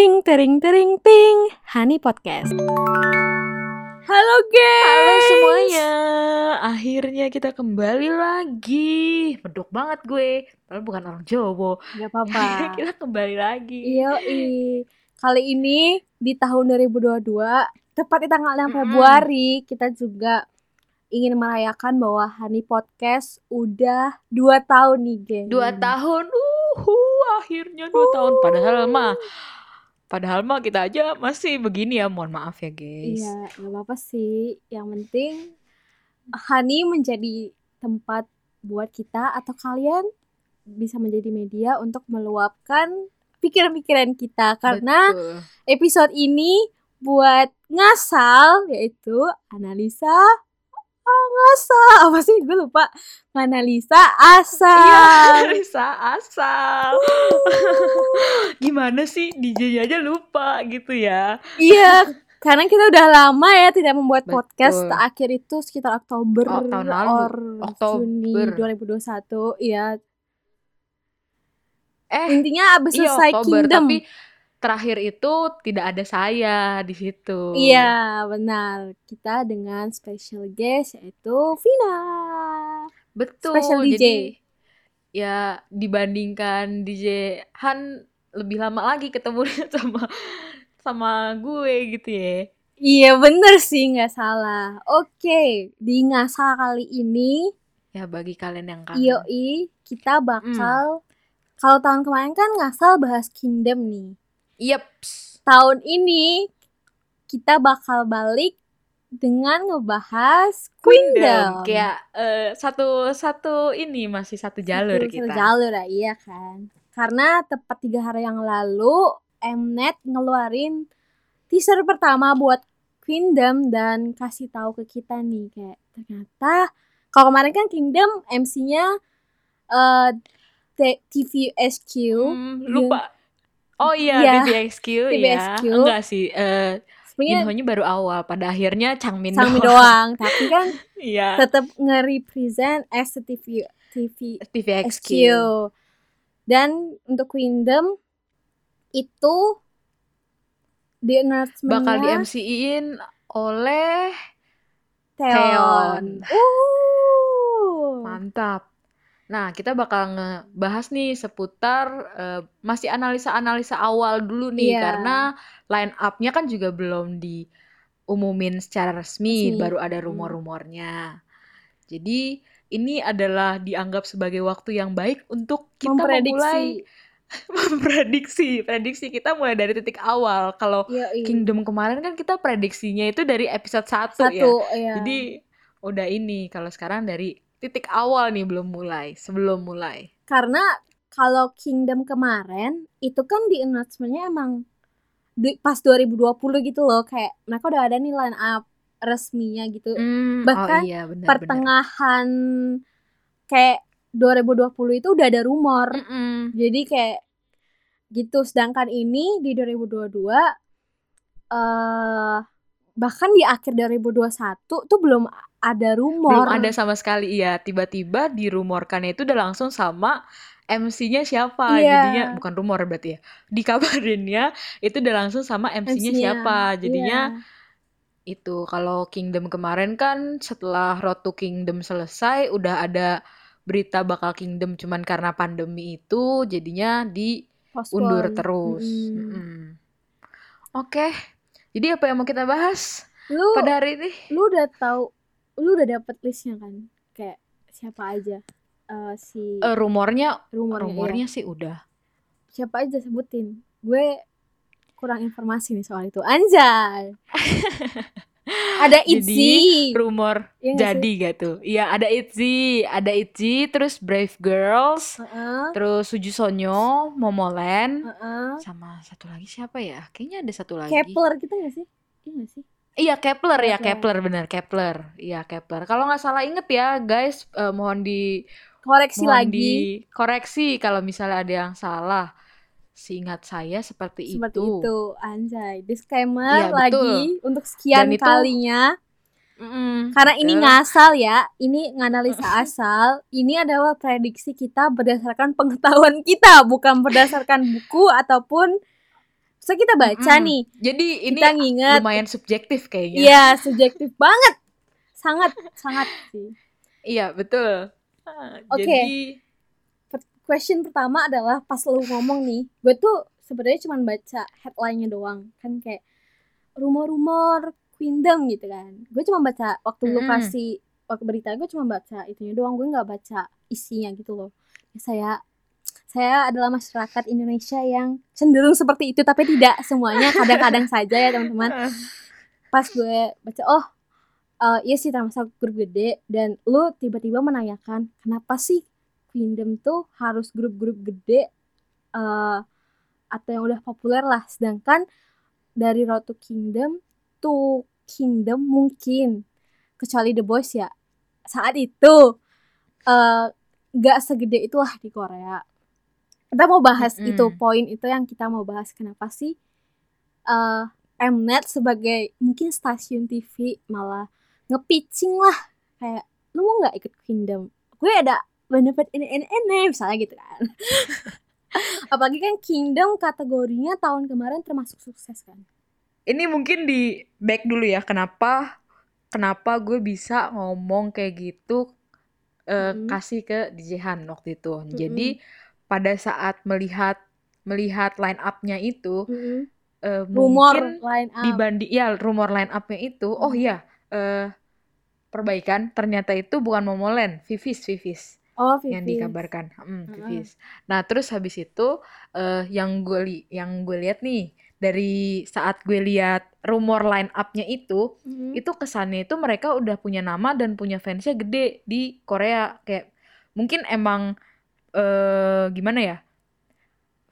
ting tering tering ting Hani Podcast. Halo guys. Halo semuanya, akhirnya kita kembali lagi. Medok banget gue, padahal bukan orang Jawa. Gak apa-apa. kita kembali lagi. Iya, kali ini di tahun 2022, tepat di tanggal 6 Mm-mm. Februari, kita juga ingin merayakan bahwa Hani Podcast udah 2 tahun nih, geng. Dua tahun, uhu, akhirnya dua tahun. Padahal mah, padahal mah kita aja masih begini ya. Mohon maaf ya guys. Iya, gak apa-apa sih. Yang penting Hani menjadi tempat buat kita atau kalian bisa menjadi media untuk meluapkan pikiran-pikiran kita karena Betul. episode ini buat ngasal yaitu analisa ah, ngasal apa sih gue lupa analisa Iya, asal Risa asal. Gimana sih DJ aja lupa gitu ya. iya karena kita udah lama ya tidak membuat Betul. podcast terakhir itu sekitar Oktober Oh, tahun lalu. or Juni Oktober. 2021 iya Eh, intinya abis iya selesai Oktober, Kingdom tapi terakhir itu tidak ada saya di situ. iya benar kita dengan special guest yaitu Vina Betul. Special DJ. Jadi ya dibandingkan DJ Han lebih lama lagi ketemu sama sama gue gitu ya. Iya bener sih nggak salah. Oke di ngasal kali ini Ya bagi kalian yang kangen. Yoi kita bakal kalau tahun kemarin kan ngasal bahas Kingdom nih. Yeps. Tahun ini kita bakal balik dengan ngebahas Queendom. Kayak eh, satu satu ini masih satu jalur Satu- kita. satu jalur ya, iya kan. Karena tepat tiga hari yang lalu Mnet ngeluarin teaser pertama buat Kingdom dan kasih tahu ke kita nih kayak ternyata kalau kemarin kan Kingdom MC-nya eh T- TVSQ Hmm, lupa. Oh iya, Iya, TVXQ, ya. TVXQ. Enggak sih. Eh sebenarnya Inhonya baru awal. Pada akhirnya Changmin Sangmi doang. doang tapi kan Iya. tetap nge-represent as TV TV TVXQ. SQ. Dan untuk Kingdom itu di Bakal di MC-in oleh Teon. Teon. Uh. Mantap. Nah, kita bakal ngebahas nih seputar eh, masih analisa-analisa awal dulu nih Iya. karena line up-nya kan juga belum diumumin secara resmi, Resmi. baru ada Hmm. rumor-rumornya. Jadi, ini adalah dianggap sebagai waktu yang baik untuk kita Memprediksi. memulai memprediksi. Prediksi kita mulai dari titik awal. Kalau Yoi. Kingdom kemarin kan kita prediksinya itu dari episode 1 ya. Satu, ya. Jadi udah ini kalau sekarang dari titik awal nih belum mulai, sebelum mulai. Karena kalau Kingdom kemarin itu kan di announcement-nya emang di, pas 2020 gitu loh kayak mereka udah ada nih line up resminya gitu. Hmm, Bahkan oh iya benar. Pertengahan kayak 2020 itu udah ada rumor. Mm-mm. Jadi kayak gitu sedangkan ini di 2022 eh bahkan di akhir 2021 tuh belum ada rumor. Belum ada sama sekali iya, tiba-tiba dirumorkannya itu udah langsung sama MC-nya siapa. Iya. Jadinya bukan rumor berarti ya. Dikabarinnya itu udah langsung sama MC-nya MC-nya, siapa. Jadinya Iya. itu kalau Kingdom kemarin kan setelah Road to Kingdom selesai udah ada berita bakal Kingdom cuman karena pandemi itu jadinya diundur terus. Mm-mm. Mm-mm. Oke. Jadi apa yang mau kita bahas Lu pada hari ini? lu udah tahu lu udah dapet listnya kan? Kayak siapa aja eh, si Eh, rumornya rumornya, rumornya iya. sih udah. Siapa aja sebutin. Gue kurang informasi nih soal itu. Anjay. ada Jadi, Itzy. Rumor Iya nggak jadi gak tuh? Iya, ada ITZY, ada ITZY, terus Brave Girls, Heeh. terus Suju Sonyo, Momoland, Heeh. sama satu lagi siapa ya? Kayaknya ada satu lagi. Kepler kita gak sih? Iya gak sih? Iya Kepler ya Kepler. Bener Kepler iya Kepler kalau nggak salah inget ya guys eh, mohon di Koreksi mohon lagi. dikoreksi kalau misalnya ada yang salah seingat saya seperti, Seperti itu, itu. Anjay. Disclaimer Iya, betul. lagi untuk sekian Dan itu- kalinya. Mm-mm, Karena ini ngasal ya. Ini nganalisa asal. Ini adalah prediksi kita berdasarkan pengetahuan kita, bukan berdasarkan buku ataupun So kita baca Mm-mm. nih, Jadi ini kita nginget. lumayan subjektif kayaknya. Iya, subjektif banget. Sangat, sangat sih. Iya, betul. Oke. Jadi Per- Question pertama adalah pas lu ngomong nih, gue tuh sebenarnya cuma baca headline-nya doang. Kan kayak rumor-rumor Queendom gitu kan. Gue cuma baca waktu lu Mm-mm. kasih waktu berita gue cuma baca itunya doang, gue nggak baca isinya gitu loh. Ya, saya saya adalah masyarakat Indonesia yang cenderung seperti itu tapi tidak semuanya kadang-kadang saja ya teman-teman. Ah, pas gue baca oh eh iya sih termasuk grup gede. Dan lu tiba-tiba menanyakan kenapa sih Queendom tuh harus grup-grup gede eh atau yang udah populer lah? Sedangkan dari Road to Kingdom to Kingdom mungkin kecuali The Boys ya saat itu eh gak segede itulah di Korea kita mau bahas Mm-mm. itu poin itu yang kita mau bahas kenapa sih eh Mnet sebagai mungkin stasiun TV malah ngepitching lah kayak lu mau nggak ikut Kingdom gue ada benefit ini ini ini misalnya gitu kan apalagi kan Kingdom kategorinya tahun kemarin termasuk sukses kan ini mungkin di back dulu ya. Kenapa kenapa gue bisa ngomong kayak gitu eh, Mm-mm. kasih ke DJ Han waktu itu. Jadi pada saat melihat melihat line up-nya itu eh, rumor mungkin line up dibanding ya rumor line up-nya itu oh Mhm. iya eh perbaikan ternyata itu bukan Momoland, Vivis Vivis oh yang dikabarkan. Hmm. Vivis. Nah, terus habis itu eh yang gue li yang gue lihat nih dari saat gue lihat rumor line up-nya itu, Mhm. itu kesannya itu mereka udah punya nama dan punya fansnya gede di Korea. Kayak mungkin emang eh gimana ya?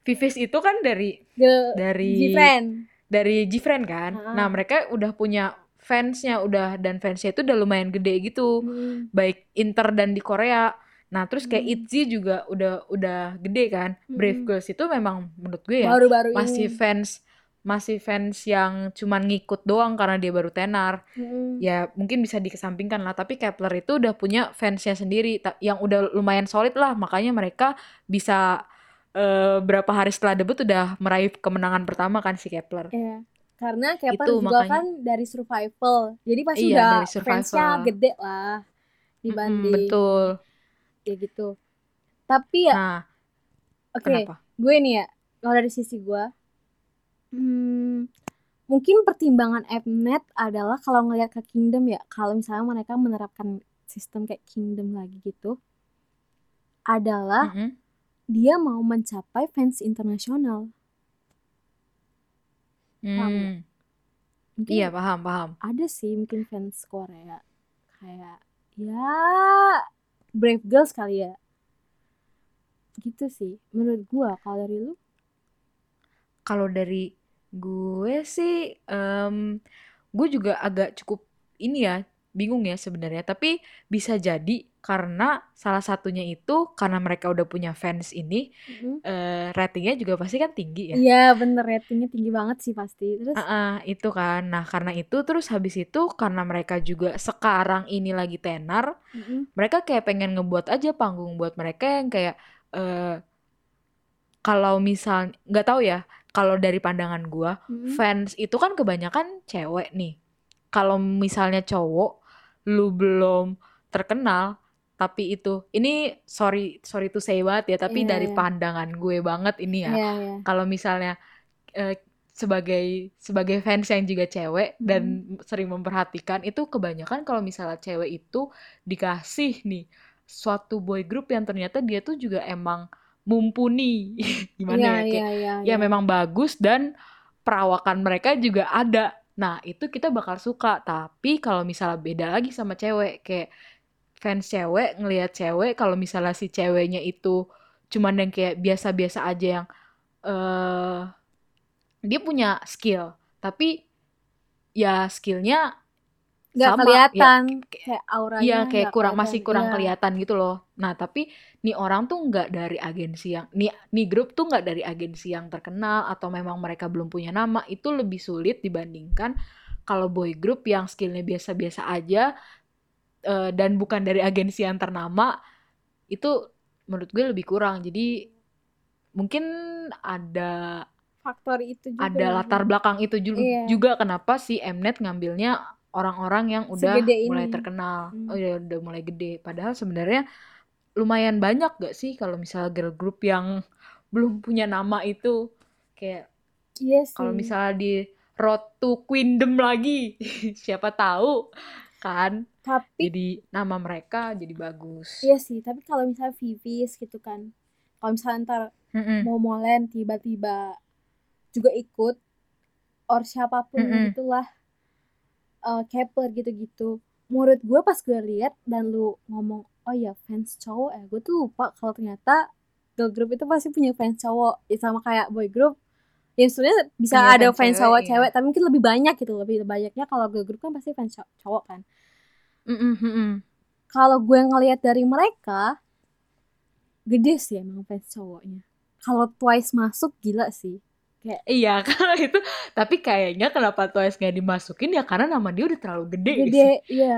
Vivis itu kan dari The dari Gfriend dari Gfriend kan. Heeh. Nah, mereka udah punya fansnya udah dan fansnya itu udah lumayan gede gitu Mhm. baik inter dan di Korea. Nah, terus kayak Hmm. ITZY juga udah udah gede kan. Brave Mm-mm. Girls itu memang menurut gue ya baru-baru masih ini fans masih fans yang cuman ngikut doang karena dia baru tenar. Mhm. Ya, mungkin bisa dikesampingkan lah, tapi Kepler itu udah punya fansnya sendiri yang udah lumayan solid lah, makanya mereka bisa eh, berapa hari setelah debut udah meraih kemenangan pertama kan si Kepler. Iya. Karena Kepler Itu juga makanya. kan dari survival. Jadi pasti Iya, udah fansnya gede lah dibanding betul. ya gitu. Tapi ya Nah, oke, kenapa? gue nih ya kalau dari sisi gue hmm, mungkin pertimbangan Mnet adalah kalau ngelihat ke Kingdom ya kalau misalnya mereka menerapkan sistem kayak Kingdom lagi gitu adalah Mm-mm. dia mau mencapai fans internasional. Paham? Hmm, Mungkin iya paham paham. ada sih mungkin fans Korea kayak ya Brave Girls kali ya gitu sih menurut gua kalau dari lu Kalau dari gue sih, em, gue juga agak cukup ini ya, bingung ya sebenarnya. Tapi bisa jadi karena salah satunya itu karena mereka udah punya fans ini, Mhm. eh, ratingnya juga pasti kan tinggi ya. Iya bener ratingnya tinggi banget sih pasti terus Ah, itu kan. Nah, karena itu terus habis itu karena mereka juga sekarang ini lagi tenar, Mhm. mereka kayak pengen ngebuat aja panggung buat mereka yang kayak eh kalau misal nggak tahu ya, kalau dari pandangan gua, Mhm. fans itu kan kebanyakan cewek nih. Kalau misalnya cowok, lu belum terkenal, tapi itu, ini sorry sorry to say banget ya, tapi Iya dari iya pandangan gue banget ini ya. iya iya Kalau misalnya eh, sebagai sebagai fans yang juga cewek Mhm. dan sering memperhatikan itu kebanyakan kalau misalnya cewek itu dikasih nih suatu boy group yang ternyata dia tuh juga emang mumpuni. Gimana iya ya kayak iya iya ya iya. memang bagus dan perawakan mereka juga ada. Nah itu kita bakal suka. Tapi kalau misalnya beda lagi sama cewek kayak fans cewek ngelihat cewek kalau misalnya si ceweknya itu cuman yang kayak biasa-biasa aja yang eh dia punya skill tapi ya skillnya nggak sama ya kelihatan k- kayak auranya Iya kayak kurang kelihatan. masih kurang iya. kelihatan gitu loh. Nah tapi nih orang tuh nggak dari agensi yang nih nih grup tuh nggak dari agensi yang terkenal atau memang mereka belum punya nama itu lebih sulit dibandingkan kalau boy group yang skillnya biasa-biasa aja eh, dan bukan dari agensi yang ternama itu menurut gue lebih kurang. Jadi mungkin ada faktor itu juga ada latar belakang itu ju- Iya. juga kenapa si Mnet ngambilnya orang-orang yang udah mulai terkenal, Hmm. oh ya udah mulai gede. Padahal sebenarnya lumayan banyak gak sih kalau misalnya girl group yang belum punya nama itu kayak iya sih kalau misalnya di Road to Queendom lagi siapa tahu kan tapi jadi nama mereka jadi bagus. iya sih tapi kalau misalnya Vivis gitu kan kalau misalnya ntar Mm-mm. Momoland tiba-tiba juga ikut or siapa pun Mm-mm. gitulah eh Kepler gitu-gitu menurut gue pas gue lihat dan lu ngomong oh ya fans cowok ya. Gue tuh lupa kalau ternyata girl group itu pasti punya fans cowok. Ya sama kayak boy group. Ya sebenarnya bisa Punya ada fans fans cewek, cowok iya. cewek tapi mungkin lebih banyak gitu lebih banyaknya kalau girl group kan pasti fans cow- cowok kan. Mm-mm, mm-mm. kalau gue ngelihat dari mereka gede sih emang fans cowoknya. Kalau Twice masuk gila sih Iya kalau itu. Tapi kayaknya kenapa Twice nggak dimasukin ya karena nama dia udah terlalu gede, sih. gede iya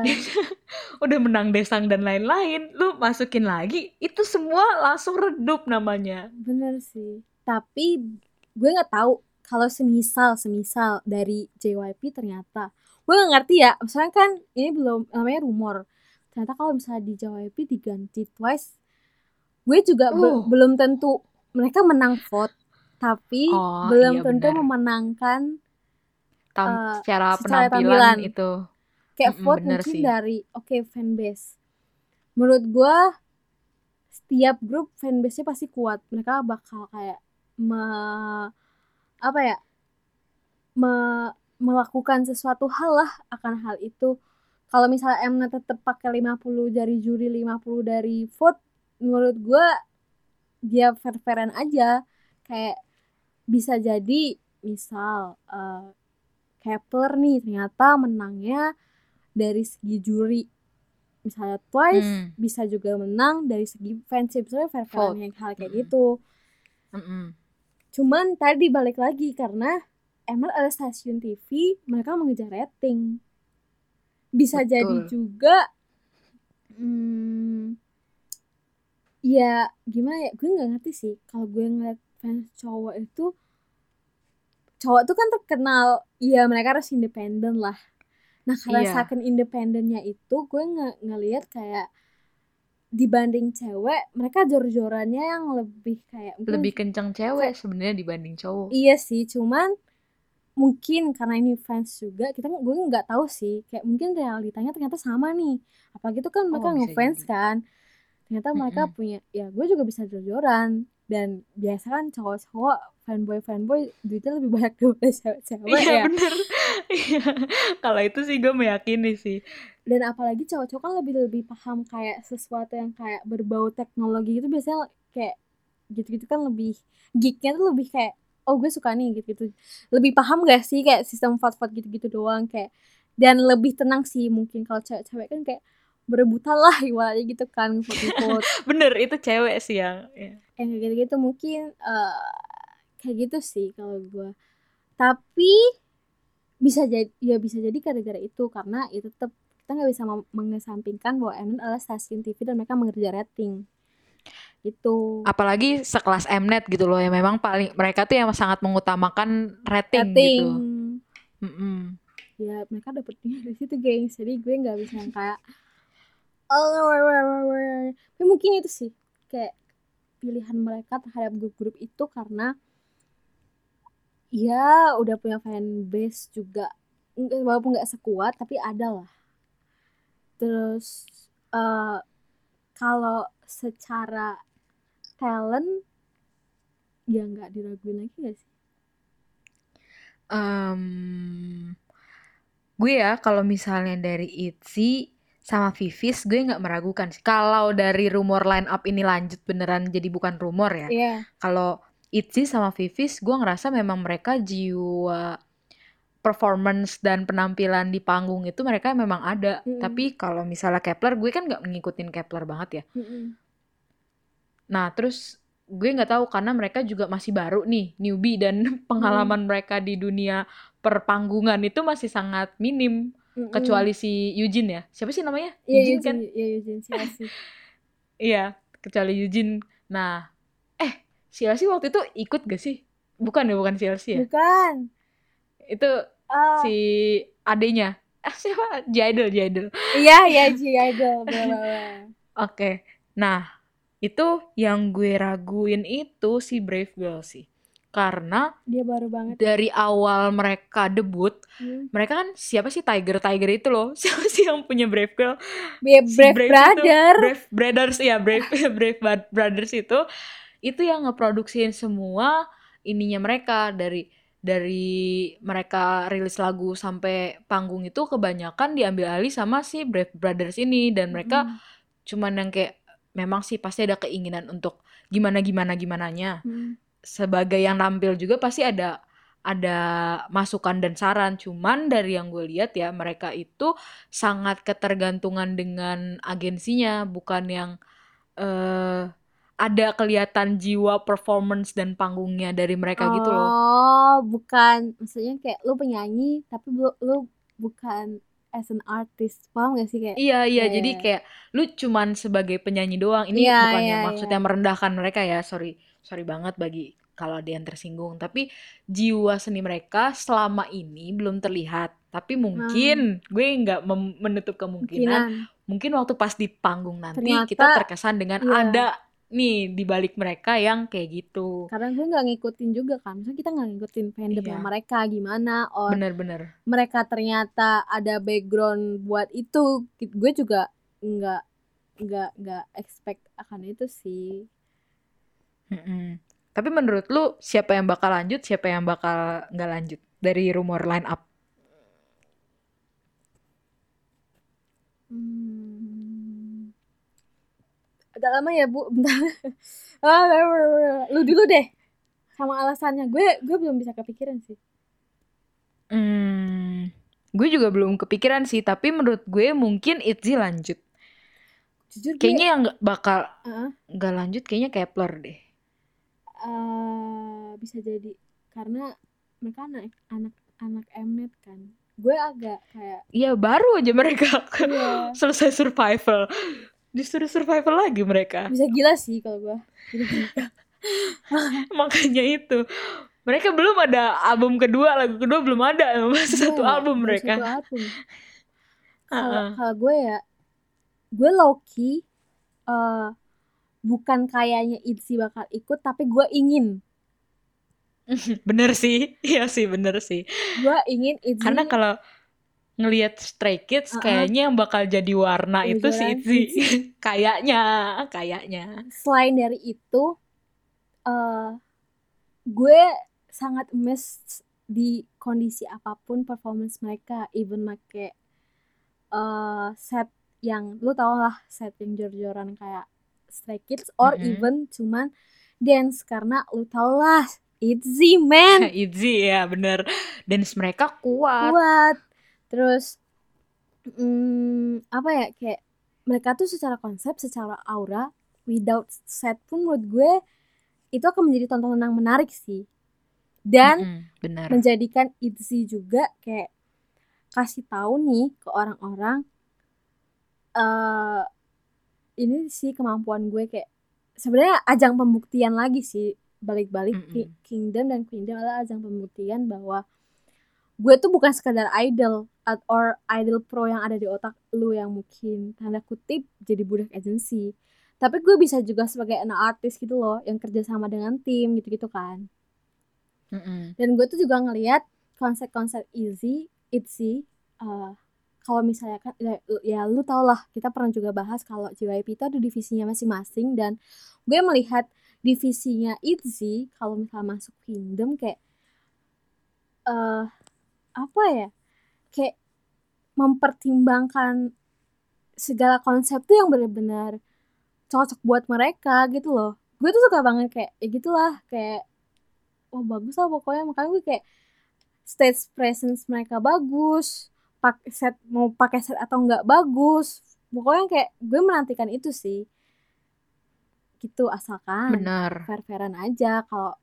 udah menang desang dan lain-lain. Lu masukin lagi itu semua langsung redup namanya. Bener sih. Tapi gue nggak tahu kalau semisal semisal dari JYP ternyata. Gue nggak ngerti ya misalnya kan ini belum namanya rumor. Ternyata kalau misalnya di JYP diganti Twice gue juga be- Uh. belum tentu mereka menang vote tapi Oh, belum iya tentu benar. memenangkan Tam- Eh, secara secara penampilan itu. Kayak Mm-mm, vote bener mungkin sih. dari oke fanbase. Menurut gue setiap grup fanbase-nya pasti kuat. Mereka bakal kayak me apa ya me- melakukan sesuatu hal lah akan hal itu. Kalau misalnya Mnet tetap pakai 50 dari juri 50 dari vote menurut gue dia fair-fairan aja. Kayak bisa jadi misal eh, Kepler nih ternyata menangnya dari segi juri misalnya Twice Hmm. bisa juga menang dari segi fansnya misalnya fair Vote. yang hal kayak Mm-mm. gitu Mm-mm. cuman tadi balik lagi karena emang ada stasiun TV mereka mengejar rating bisa Betul. jadi juga hmm, ya gimana ya gue nggak ngerti sih kalau gue ngeliat fans cowok itu cowok tuh kan terkenal ya mereka harus independen lah. Nah karena Iya. saking independennya itu gue nge ngelihat kayak dibanding cewek mereka jor-jorannya yang lebih kayak lebih kenceng cewek sebenarnya dibanding cowok. Iya sih, cuman mungkin karena ini fans juga kita gue nggak tahu sih. Kayak mungkin realitanya ternyata sama nih. Apalagi itu kan mereka Oh, ngefans kan. Ternyata mereka Mm-mm. punya ya gue juga bisa jor-joran dan biasa kan cowok-cowok fanboy fanboy duitnya lebih banyak daripada cewek-cewek iya ya. bener. Iya. kalau itu sih gue meyakini sih. Dan apalagi cowok-cowok kan lebih lebih paham kayak sesuatu yang kayak berbau teknologi itu biasanya kayak gitu-gitu kan lebih geeknya tuh lebih kayak oh gue suka nih gitu-gitu. Lebih paham gak sih kayak sistem vote-vote gitu-gitu doang kayak dan lebih tenang sih mungkin kalau cewek-cewek kan kayak berebutan lah ibaratnya gitu kan vote-vote bener itu cewek sih yang ya. yang kayak gitu-gitu mungkin eh, kayak gitu sih kalau gue tapi bisa jadi ya bisa jadi gara-gara itu karena itu tetap kita nggak bisa mengesampingkan bahwa MN adalah stasiun TV dan mereka mengerja rating. Itu apalagi sekelas Mnet gitu loh yang memang paling mereka tuh yang sangat mengutamakan rating, rating. Gitu Mm-mm. ya mereka dapetnya dari situ gengs. Jadi gue nggak bisa yang kayak tapi mungkin itu sih kayak pilihan mereka terhadap grup-grup itu karena ya udah punya fanbase juga Nggak- walaupun nggak sekuat tapi ada lah. Terus eh kalau secara talent ya nggak diraguin lagi gak sih? Em, gue ya kalau misalnya dari ITZY sama Vivis gue nggak meragukan sih. Kalau dari rumor line up ini lanjut beneran jadi bukan rumor ya. Iya. Kalau ITZY sama Vivis gue ngerasa memang mereka jiwa performance dan penampilan di panggung itu mereka memang ada. Mm-mm. tapi kalau misalnya Kepler gue kan nggak ngikutin Kepler banget ya. Mm-mm. nah terus gue nggak tahu karena mereka juga masih baru nih newbie dan pengalaman mereka di dunia perpanggungan itu masih sangat minim Mm-mm. kecuali si Eugene ya. Siapa sih namanya? Iya Eugene kan? Eugene, iya Eugene. Siasi. iya kecuali Eugene. Nah eh si Asi waktu itu ikut gak sih? Bukan ya bukan CLC ya? Bukan. Itu Ah, si adenya ah siapa? Jadel Jadel iya iya bla. Oke, nah itu yang gue raguin itu si Brave Girl sih. Karena dia baru banget dari awal mereka debut, Hmm. mereka kan siapa sih Tiger Tiger itu loh? Siapa sih yang punya Brave Girl? Brave, Si Brave Brave itu, Brother Brave Brothers ya, Brave Brave Brothers itu itu yang ngeproduksiin semua ininya mereka dari dari mereka rilis lagu sampai panggung itu kebanyakan diambil alih sama si Brave Brothers ini dan mereka Mm, cuman yang kayak memang sih pasti ada keinginan untuk gimana gimana gimananya mm. Sebagai yang tampil juga pasti ada ada masukan dan saran. Cuman dari yang gue lihat ya mereka itu sangat ketergantungan dengan agensinya bukan yang eh ada kelihatan jiwa performance dan panggungnya dari mereka gitu loh. Oh, bukan. Maksudnya kayak lu penyanyi tapi lu, lu bukan as an artist. Paham gak sih kayak? Iya iya Iya, jadi iya. kayak lu cuman sebagai penyanyi doang. Ini Iya, bukannya iya, maksudnya merendahkan mereka ya. Sorry sorry banget bagi kalau ada yang tersinggung. Tapi jiwa seni mereka selama ini belum terlihat. Tapi mungkin gue nggak menutup kemungkinan. Kemungkinan. Mungkin waktu pas di panggung nanti Ternyata, kita terkesan dengan iya. ada nih di balik mereka yang kayak gitu. Karena gue nggak ngikutin juga kan. Maksudnya kita nggak ngikutin fandomnya Iya. mereka gimana. Or Bener-bener. mereka ternyata ada background buat itu. Gue juga nggak nggak nggak expect akan itu sih. Mm-mm. Tapi menurut lu siapa yang bakal lanjut, siapa yang bakal nggak lanjut dari rumor line up? Hmm. Agak lama ya bu, bentar. Ah, lu dulu deh. Sama alasannya gue gue belum bisa kepikiran sih. Hmm, gue juga belum kepikiran sih, tapi menurut gue mungkin Itzy lanjut. Jujur gue Kayaknya yang nggak bakal nggak lanjut kayaknya Kepler deh. eh, bisa jadi karena mereka anak anak anak Mnet kan. Gue agak kayak Iya baru aja mereka Iya. selesai survival, disuruh survival lagi mereka. bisa gila sih kalau gue. Makanya itu mereka belum ada album kedua, lagu kedua belum ada, masih satu Iya, album mereka. Satu album. Kalau kalau gue ya, gue low key eh, bukan kayaknya Itzy bakal ikut, tapi gue ingin, Bener sih, iya sih bener sih. gue ingin Itzy Karena kalau ngelihat Stray Kids Uh-uh. kayaknya yang bakal jadi warna itu si Itzy. Kayaknya, kayaknya. selain dari itu, eh gue sangat amazed di kondisi apa pun performance mereka, even make eh set yang lu tau lah set yang jor-joran kayak Stray Kids or Mm-mm. even cuman dance karena lu tau lah Itzy man Itzy ya bener. Dance mereka kuat. kuat terus mm, apa ya kayak mereka tuh secara konsep secara aura without set pun menurut gue itu akan menjadi tontonan yang menarik sih dan Mm-mm, bener. menjadikan Itzy juga kayak kasih tahu nih ke orang-orang eh ini sih kemampuan gue kayak sebenarnya ajang pembuktian lagi sih balik-balik Mm-mm. Ki- Kingdom dan Queendom adalah ajang pembuktian bahwa gue tuh bukan sekedar idol at- or idol pro yang ada di otak lu yang mungkin tanda kutip jadi budak agensi tapi gue bisa juga sebagai an artist gitu loh yang kerja sama dengan tim gitu-gitu kan. Mm-mm. dan gue tuh juga ngelihat konsep-konsep easy itzy uh, kalau misalnya kan ya, ya lu tau lah kita pernah juga bahas kalau JYP itu ada divisinya masing-masing. Dan gue melihat divisinya itzy kalau misalnya masuk kingdom kayak eh apa ya kayak mempertimbangkan segala konsep tuh yang benar-benar cocok buat mereka gitu loh. Gue tuh suka banget kayak ya gitulah kayak oh bagus lah pokoknya. Makanya gue kayak stage presence mereka bagus pakai set mau pakai set atau nggak bagus. Pokoknya kayak gue menantikan itu sih. Gitu asalkan Bener. fair-fairan aja. Kalau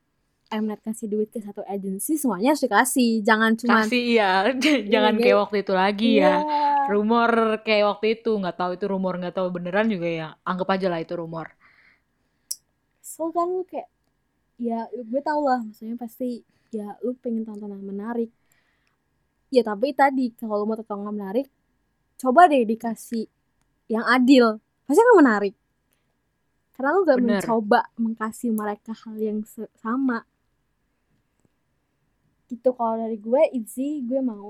Mnet kasih duit ke satu agensi semuanya harus dikasih jangan cuma Kasih ya, jangan Iya, kayak waktu itu lagi ya. Iya. Rumor kayak waktu itu nggak tahu itu rumor nggak tahu beneran juga ya. Anggap aja lah itu rumor. kesel kan lu kayak ya gue tau lah maksudnya pasti ya lu pengen tonton yang menarik ya tapi tadi kalau lu mau tonton yang menarik coba deh dikasih yang adil pasti akan menarik karena lu gak Bener. mencoba mengkasih mereka hal yang sama gitu. Kalau dari gue easy gue mau.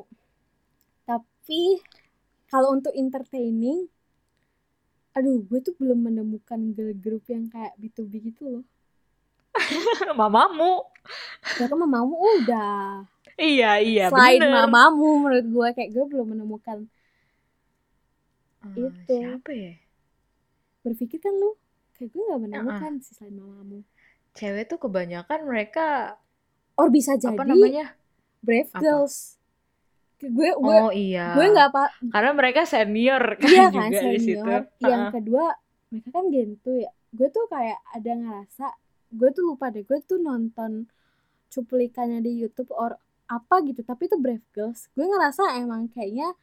Tapi kalau untuk entertaining aduh gue tuh belum menemukan girl group yang kayak B2B gitu loh. Mamamu. Ya kan mamamu? Udah. Iya iya selain bener. mamamu menurut gue kayak gue belum menemukan Ah, itu. siapa ya? Berpikir kan lu kayak gue gak menemukan sih selain mamamu. Cewek tuh kebanyakan mereka or bisa jadi apa namanya? Brave Apa? girls. Gue gue oh iya. gue nggak apa karena mereka senior kan iya kan juga di situ. senior. Yang Heeh. kedua mereka kan gentu ya. Gue tuh kayak ada ngerasa gue tuh lupa deh gue tuh nonton cuplikannya di YouTube or apa gitu tapi itu Brave Girls. Gue ngerasa emang kayaknya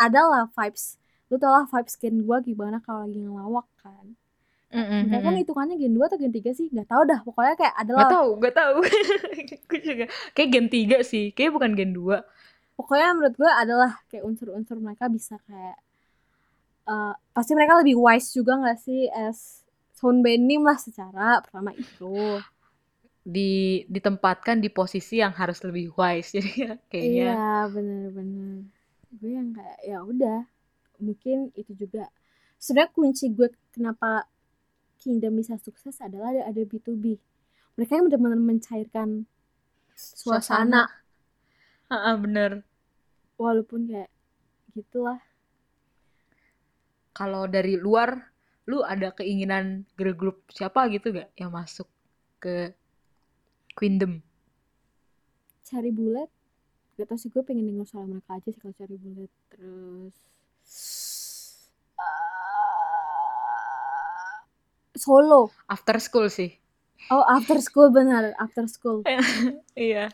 adalah vibes. Lu tau lah vibes gen gue gimana kalau lagi ngelawak kan Mereka kan hitungannya gen 2 atau gen 3 sih nggak tahu dah pokoknya kayak Gak adalah tahu, gak tahu. Gue juga kayak gen 3 sih, kayak bukan gen 2. pokoknya menurut gue adalah kayak unsur-unsur mereka bisa kayak eh, pasti mereka lebih wise juga nggak sih as sound benim lah secara pertama itu Di ditempatkan di posisi yang harus lebih wise. Jadi ya, kayaknya iya bener-bener gue yang kayak ya udah mungkin itu juga sebenarnya kunci gue kenapa Kingdom bisa sukses adalah ada, ada B2B mereka yang benar-benar mencairkan suasana. Heeh, bener. walaupun kayak gitulah. Kalau dari luar, lu ada keinginan girl group siapa gitu gak yang masuk ke Queendom? cari bulat. Gak tau sih gue pengen denger suara mereka aja sih kalau cari bulat. Terus solo After school sih. oh after school benar after school Iya.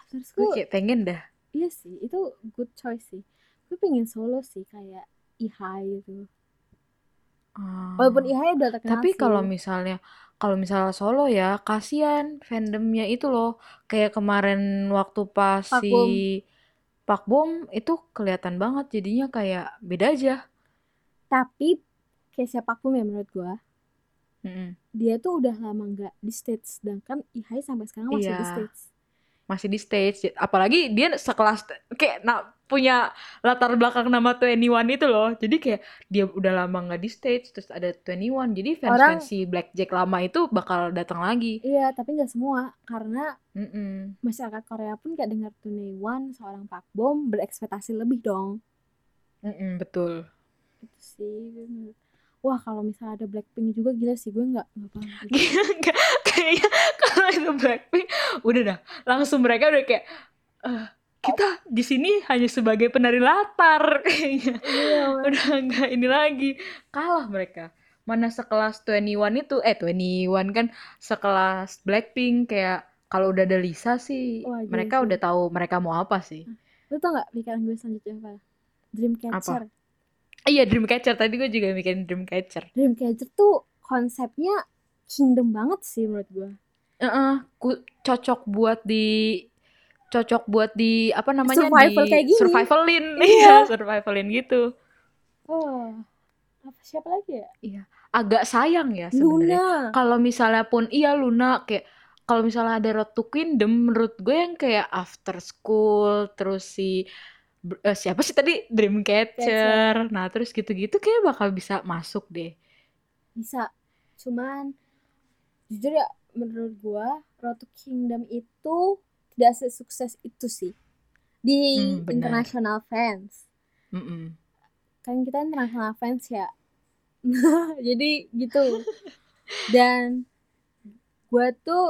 after Gue school kayak pengen dah. iya sih itu good choice sih gue pengen solo sih kayak ihai gitu Ah. walaupun ihai udah terkenal Tapi kalau misalnya kalau misalnya solo ya kasihan fandomnya itu loh kayak kemarin waktu pas Pak si Bom. Pak Bom itu kelihatan banget jadinya kayak beda aja. tapi kayak siapa pun ya menurut gue Dia tuh udah lama nggak di stage sedangkan ihai sampai sekarang masih di Iya. stage Masih di stage apalagi dia sekelas kayak na- punya latar belakang nama 21 itu loh. Jadi kayak dia udah lama nggak di stage terus ada 21 jadi Orang- fans-fans si Blackjack lama itu bakal datang lagi. iya tapi nggak semua karena Mm-mm. masyarakat Korea pun kayak dengar Tunewan seorang Pak Bom berekspektasi lebih dong Mm-mm, betul. itu sih wah kalau misalnya ada Blackpink juga gila sih gue nggak nggak paham. Kayaknya kalau itu Blackpink udah dah. Langsung mereka udah kayak "Eh, kita di sini hanya sebagai penari latar kayaknya. Iya udah nggak ini lagi. Kalah mereka. Mana sekelas 21 itu eh 21 kan sekelas Blackpink kayak kalau udah ada Lisa sih Wah, gila mereka sih. udah tahu mereka mau apa sih. Lu tau nggak pikiran gue selanjutnya apa? Dreamcatcher iya Dreamcatcher tadi gue juga mikirin Dreamcatcher Dreamcatcher tuh konsepnya kingdom banget sih menurut gue Heeh, ku- cocok buat di cocok buat di apa namanya Survival di kayak gini. survivalin. Iya. iya survivalin gitu. Oh apa siapa lagi ya? Agak sayang ya sebenarnya. Kalau misalnya pun iya Luna kayak kalau misalnya ada Road to Kingdom menurut gue yang kayak After School terus si eh, siapa sih tadi? Dreamcatcher. Nah terus gitu-gitu kayak bakal bisa masuk deh. Bisa. Cuman jujur ya menurut gue Road to Kingdom itu tidak sesukses itu sih. Di Hmm, international fans. Mm-mm. kan kita international fans ya. Jadi gitu. Dan gue tuh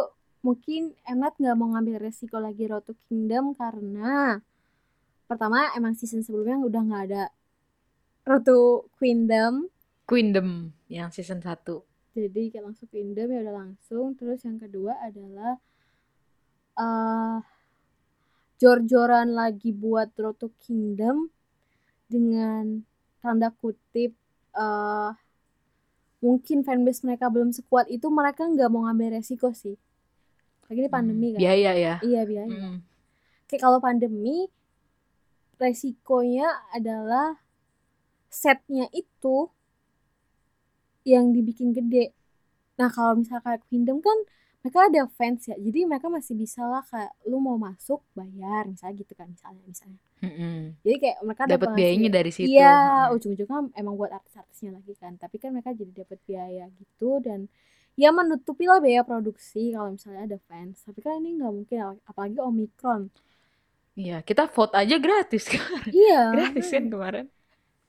mungkin Emmet nggak mau ngambil resiko lagi Road to Kingdom karena pertama emang season sebelumnya udah nggak ada to Kingdom Queendom yang season 1 jadi kayak langsung Kingdom ya udah langsung. Terus yang kedua adalah eh jor-joran lagi buat Road to Kingdom dengan tanda kutip eh mungkin fanbase mereka belum sekuat itu mereka nggak mau ngambil resiko sih. Lagi ini pandemi kan? Biaya ya. iya biaya. Mm. kayak kalau pandemi resikonya adalah setnya itu yang dibikin gede nah kalau misalnya kayak Kingdom kan mereka ada fans ya jadi mereka masih bisa lah kayak lu mau masuk bayar misalnya gitu kan misalnya misalnya Mm-mm. jadi kayak mereka Dapat biayanya dari situ. Iya, Mm. ujung-ujungnya emang buat artis-artisnya lagi kan. Tapi kan mereka jadi dapat biaya gitu dan ya menutupi lah biaya produksi kalau misalnya ada fans. Tapi kan ini nggak mungkin ap- apalagi Omicron. Iya, kita vote aja gratis kan. Iya. gratis kan kemarin.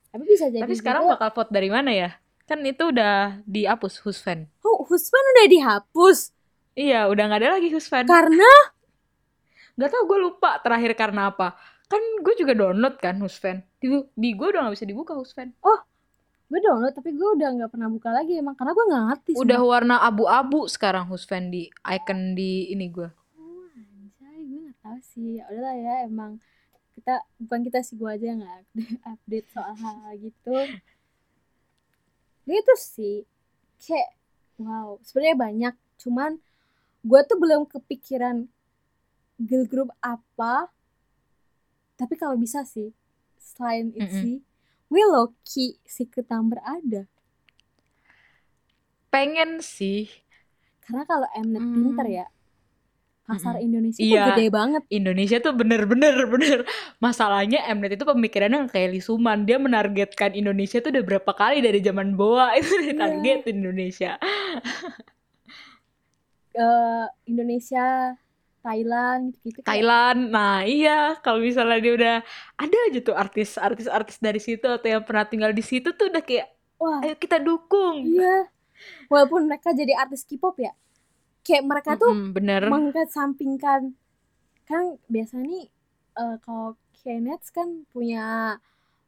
Tapi bisa jadi Tapi sekarang juga, bakal vote dari mana ya? Kan itu udah dihapus Husfan. oh, Husman udah dihapus Iya, udah nggak ada lagi Husfan. karena Gak tau gue lupa terakhir karena apa. Kan gue juga download kan Husfan. Di, di gue udah gak bisa dibuka Husfan. gue download tapi gue udah nggak pernah buka lagi emang karena gue nggak ngerti. Udah sumpah. warna abu-abu sekarang Husfan di icon di ini gue. Oh, anjay, gue nggak tahu sih. Ya udahlah ya emang kita bukan kita sih gue aja yang nggak update, update soal hal gitu. Gitu sih. Kayak wow, sebenarnya banyak. Cuman gue tuh belum kepikiran girl group apa. Tapi kalau bisa sih selain Mm-mm. itu gue low key secret number ada. Pengen sih. Karena kalau Mnet Hmm. pinter ya, pasar Indonesia tuh Iya. gede banget. Indonesia tuh bener-bener bener masalahnya Mnet itu pemikirannya kayak Lisuman. Dia menargetkan Indonesia tuh udah berapa kali dari zaman Boa. Itu Iya. ditargetin Indonesia. Eh Indonesia, Thailand gitu kayak Thailand. Nah iya. Kalau misalnya dia udah ada aja tuh artis artis artis dari situ atau yang pernah tinggal di situ tuh udah kayak wah. Ayo kita dukung. Iya. Walaupun mereka jadi artis K-pop ya kayak mereka tuh Mm-mm, bener. mengesampingkan kan biasanya nih eh, kalau Kenneth kan punya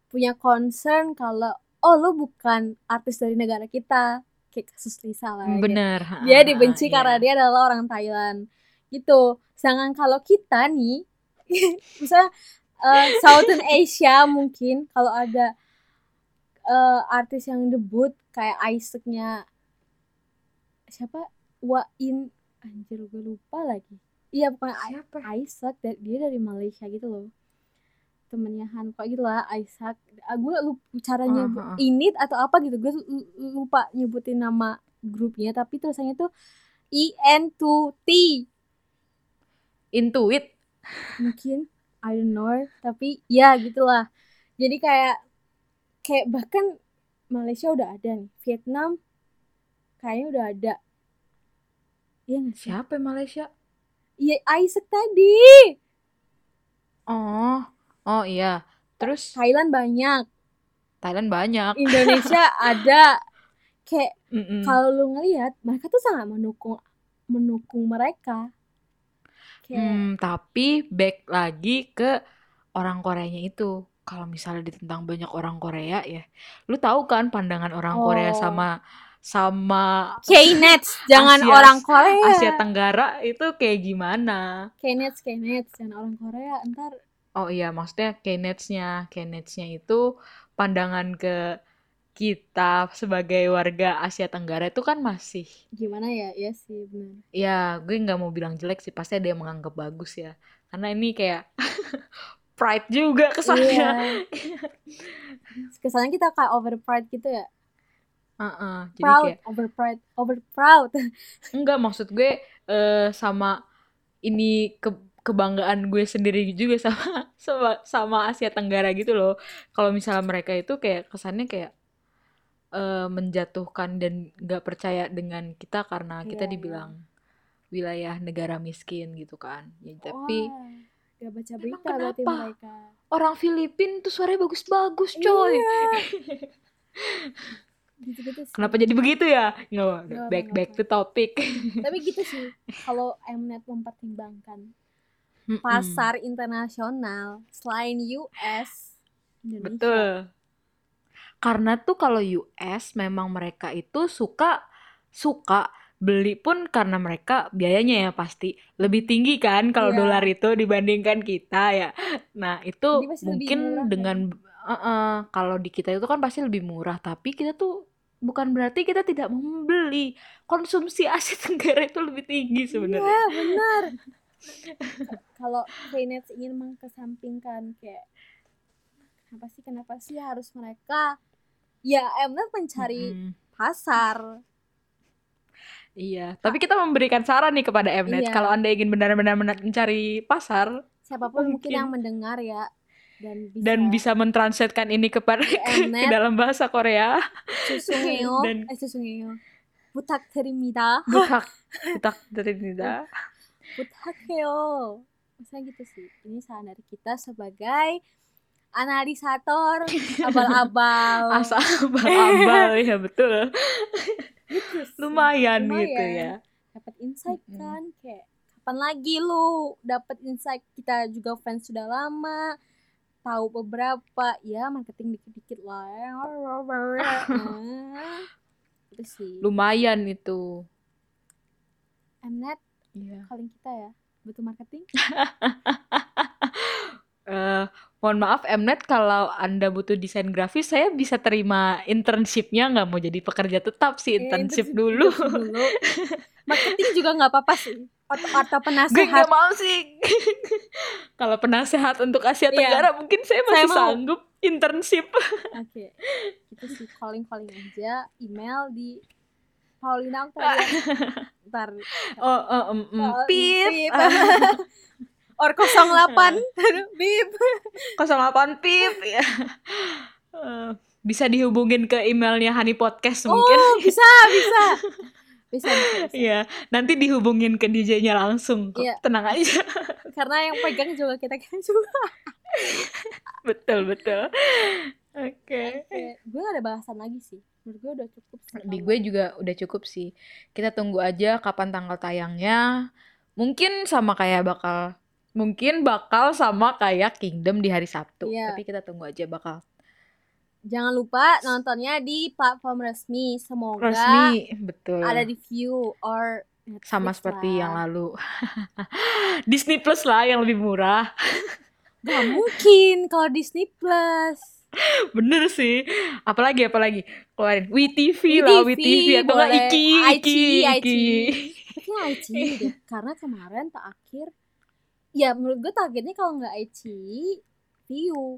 punya concern kalau oh lu bukan artis dari negara kita. Kayak kasus Lisa lah kayak bener dia Ah, dibenci iya. karena dia adalah orang Thailand. Gitu. Sedangkan kalau kita nih misalnya eh, Southern Asia mungkin kalau ada eh, artis yang debut kayak Isaac-nya siapa Wain. Anjir gue lupa lagi. Iya bukan I- siapa? Isaac dia dari Malaysia gitu loh. Temennya Han kok gitu lah Isaac. Ah, gue lupa caranya Ah, ah, ah. Init atau apa gitu gue lu- lupa nyebutin nama grupnya tapi tulisannya tuh I N 2 T. Intuit. Mungkin I don't know tapi ya gitulah jadi kayak kayak bahkan Malaysia udah ada nih Vietnam kayaknya udah ada iya nggak sih? Siapa yang Malaysia? Iya Isaac tadi. Oh oh iya. Terus? Thailand banyak. Thailand banyak. Indonesia ada. Kayak Mm-mm. kalau lu ngelihat mereka tuh sangat mendukung mendukung mereka. Kayak Hmm, tapi back lagi ke orang Koreanya itu. Kalau misalnya ditentang banyak orang Korea ya, lu tahu kan pandangan orang Korea Oh. sama sama K-Nets jangan Asia- orang Korea. Asia Tenggara itu kayak gimana? K-Nets K-Nets jangan orang Korea ntar. Oh iya, maksudnya K-Nets-nya, K-Nets-nya itu pandangan ke kita sebagai warga Asia Tenggara itu kan masih gimana ya? Ya sih benar ya gue nggak mau bilang jelek sih pasti ada yang menganggap bagus ya. Karena ini kayak pride juga kesannya Iya. kesannya kita kayak over pride gitu ya Heeh, jadi proud kayak over pride over proud enggak maksud gue eh, sama ini ke kebanggaan gue sendiri juga sama sama sama Asia Tenggara gitu loh kalau misalnya mereka itu kayak kesannya kayak eh, menjatuhkan dan nggak percaya dengan kita karena kita Iya, iya. dibilang wilayah negara miskin gitu kan ya tapi Wah, gak baca berita berarti kenapa? mereka orang Filipin tuh suaranya bagus-bagus coy Iya. gitu-gitu sih kenapa jadi begitu ya nggak Nggak back apa-apa. back to topic tapi gitu sih kalau Mnet mempertimbangkan Mm-mm. pasar internasional selain US Indonesia Betul. Karena tuh kalau US memang mereka itu suka suka beli pun karena mereka biayanya ya pasti lebih tinggi kan kalau Iya. dolar itu dibandingkan kita ya. Nah, itu mungkin murah kan? dengan eh, eh, kalau di kita itu kan pasti lebih murah, tapi kita tuh bukan berarti kita tidak membeli konsumsi Asia Tenggara itu lebih tinggi sebenarnya Iya benar. Kalau Freenet ingin mengkesampingkan kayak kenapa sih kenapa sih harus mereka ya Mnet mencari Mm-mm. pasar. Iya, tapi kita memberikan saran nih kepada Mnet Iya. kalau Anda ingin benar-benar men- mencari pasar Siapa pun mungkin Mungkin. yang mendengar ya dan bisa, dan bisa mentranslatekan ini kepada ke, ke dalam bahasa Korea. Susungeo, dan eh. Butak terimida. Butak, butak terimida. Misalnya gitu sih. Ini saran dari kita sebagai analisator abal-abal. Asal abal-abal ya betul. Gitu, gitu. Lumayan, Lumayan gitu ya. Dapat insight kan kayak kapan lagi lu dapat insight kita juga fans sudah lama tahu beberapa ya marketing dikit-dikit lah ya. Nah, itu sih Lumayan itu. Mnet Iya. calling kita ya butuh marketing Eh, mohon maaf Mnet kalau Anda butuh desain grafis saya bisa terima internshipnya nggak mau jadi pekerja tetap sih Eh, internship internship dulu. dulu marketing juga nggak apa-apa sih atau, atau Gue penasehat nggak mau sih. kalau penasehat untuk Asia Iya. Tenggara mungkin saya Saya masih mau. sanggup internship. oke itu sih calling calling aja email di Paulina Octavia ntar Oh, oh, em, em, Oh, pip. pip. or 08 Aduh, bip 08 pip ya. Eh, bisa dihubungin ke emailnya Honey Podcast mungkin. oh bisa bisa bisa. Iya, nanti dihubungin ke DJ-nya langsung kok. Iya. Tenang aja. karena yang pegang juga kita kan juga betul, betul. Oke. Kayak, gue gak ada bahasan lagi sih menurut gue udah cukup sih Di gue juga udah cukup sih. Kita tunggu aja kapan tanggal tayangnya. Mungkin sama kayak bakal mungkin bakal sama kayak Kingdom di hari Sabtu. Iya. Tapi kita tunggu aja bakal jangan lupa nontonnya di platform resmi semoga resmi, betul. ada di view or Netflix sama seperti lah. yang lalu. Disney Plus lah yang lebih murah. Gak mungkin kalau Disney Plus Bener sih. Apalagi apalagi keluarin WeTV lah, WeTV, atau nggak boleh. Iki, Iki, Iki. Deh karena kemarin terakhir ya menurut gue targetnya kalau nggak IC view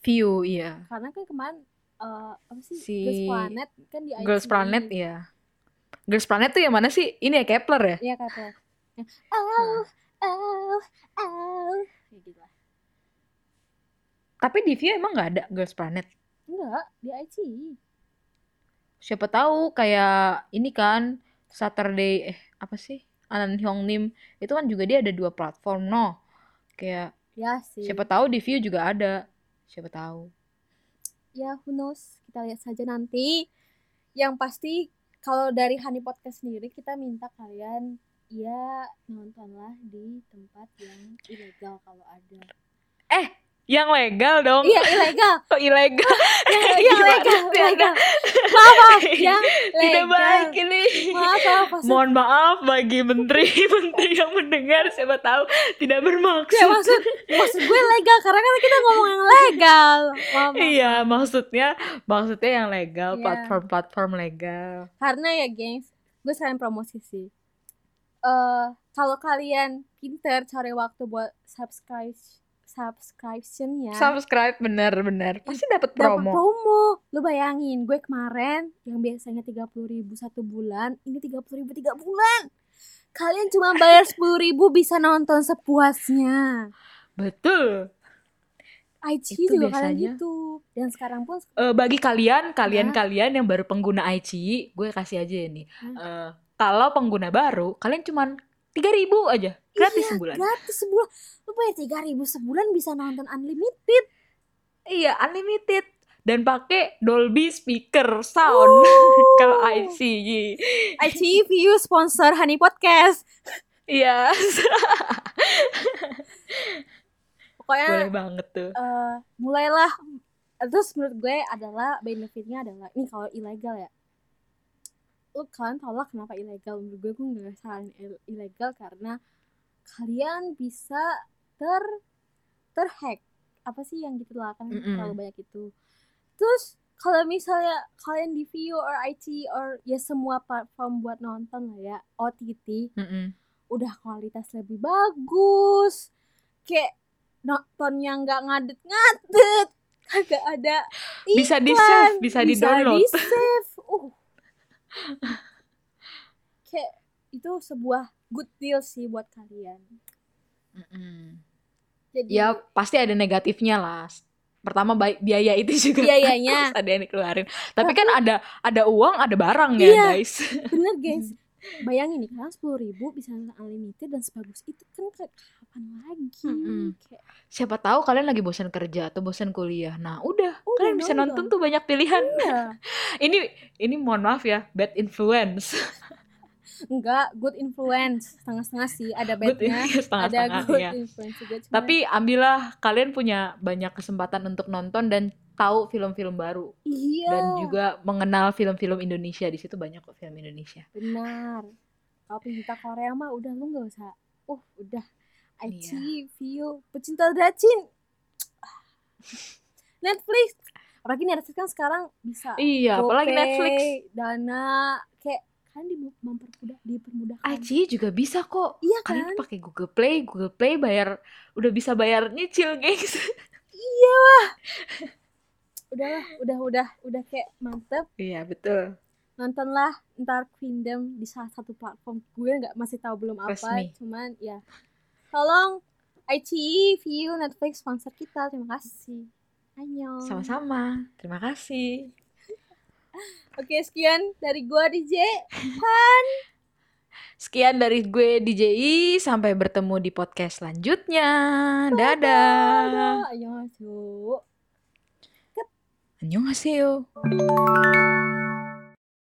View, iya. karena kan kemarin eh, apa sih Si Girls Planet kan di Girls IC. Planet ya. Girls Planet tuh yang mana sih? Ini ya Kepler ya? Iya. Yang, Oh, oh, oh. Kayak gitu lah. Tapi di View emang nggak ada Girls Planet. Enggak, di IC. Siapa tahu kayak ini kan Saturday eh apa sih? Anan Hyung Nim itu kan juga dia ada dua platform no. Kayak Ya sih. siapa tahu di View juga ada. Siapa tahu. Ya, who knows. Kita lihat saja nanti. Yang pasti kalau dari Honey Podcast sendiri kita minta kalian ya nontonlah di tempat yang ilegal kalau ada. Yang legal dong. Iya, ilegal. Kok ilegal? yang yang Gimana legal, legal. Maaf, maaf. Yang Tidak legal. baik ini. Maaf, maaf. maksud- Mohon maaf bagi menteri-menteri yang mendengar siapa tahu tidak bermaksud. Ya maksud maksud gue legal karena kan kita ngomong yang legal. Maaf, maaf. Iya, maksudnya maksudnya yang legal, Iya. platform-platform legal. Karena ya, gengs, gue sekalian promosi sih. Eh, kalau kalian pinter cari waktu buat subscribe subscriptionnya Subscribe bener-bener pasti dapat dapat promo. promo. Lu bayangin, gue kemarin yang biasanya 30.000 ribu satu bulan, ini 30.000 ribu tiga bulan. Kalian cuma bayar 10.000 ribu bisa nonton sepuasnya. Betul. IG Itu juga kalian biasanya. gitu. Dan sekarang pun Eh, bagi kalian, Iya. kalian-kalian yang baru pengguna ICI, gue kasih aja ini. Hmm. Eh, kalau pengguna baru, kalian cuman 3000 aja, gratis Iya, sebulan. gratis sebulan. Lu bayar 3000 sebulan bisa nonton unlimited. Iya, unlimited dan pakai Dolby speaker sound kalau ICI. IG view sponsor Honey Podcast. Iya, Pokoknya boleh banget tuh. eh, mulailah terus menurut gue adalah benefitnya adalah ini kalau ilegal ya lu kalian tau lah kenapa ilegal menurut gue gue nggak saranin il- ilegal karena kalian bisa ter terhack apa sih yang gitu lah kan Mm-mm. terlalu banyak itu terus kalau misalnya kalian di view or IT or ya semua platform buat nonton lah ya OTT Mm-mm. udah kualitas lebih bagus kayak nontonnya nggak ngadet-ngadet kagak ada Bisa iklan, di-save, bisa di-download. di-save. Uh. kayak itu sebuah good deal sih buat kalian Mm-mm. jadi Ya pasti ada negatifnya lah. Pertama biaya itu juga biayanya harus ada yang dikeluarin. Tapi kan ada ada uang, ada barang ya Iya. guys. bener guys bayangin nih kalian sepuluh ribu bisa unlimited dan sebagus itu kan kapan lagi Mm-mm. kayak Siapa tahu kalian lagi bosan kerja atau bosan kuliah. Nah udah, Udah kalian bisa nonton tuh banyak pilihan. iya ini ini mohon maaf ya, bad influence. enggak good influence setengah-setengah sih ada Good badnya ada setengah-setengah good ya. influence juga cuman- Tapi ambillah kalian punya banyak kesempatan untuk nonton dan tahu film-film baru. Iya. Dan juga mengenal film-film Indonesia. Di situ banyak kok film Indonesia. benar. Kalau pecinta Korea mah udah lu nggak usah. Uh udah. Iya. IG view pecinta Dacin Netflix. Apalagi Netflix kan sekarang bisa Iya, apalagi GoPay, Netflix. Dana. Kayak kan di mempermudah dipermudahkan. IG juga bisa kok. iya Kalian kan? pakai Google Play, Google Play bayar udah bisa bayar nyicil, guys. udahlah udah udah udah kayak mantep Iya, betul. nontonlah ntar Kingdom di salah satu platform gue nggak masih tahu belum apa Resmi. cuman ya tolong ICE View Netflix sponsor kita terima kasih Annyeong Sama-sama. Terima kasih. oke sekian dari gue DJ Sekian dari gue DJI, sampai bertemu di podcast selanjutnya. Dadah. Annyeong Annyeonghaseyo.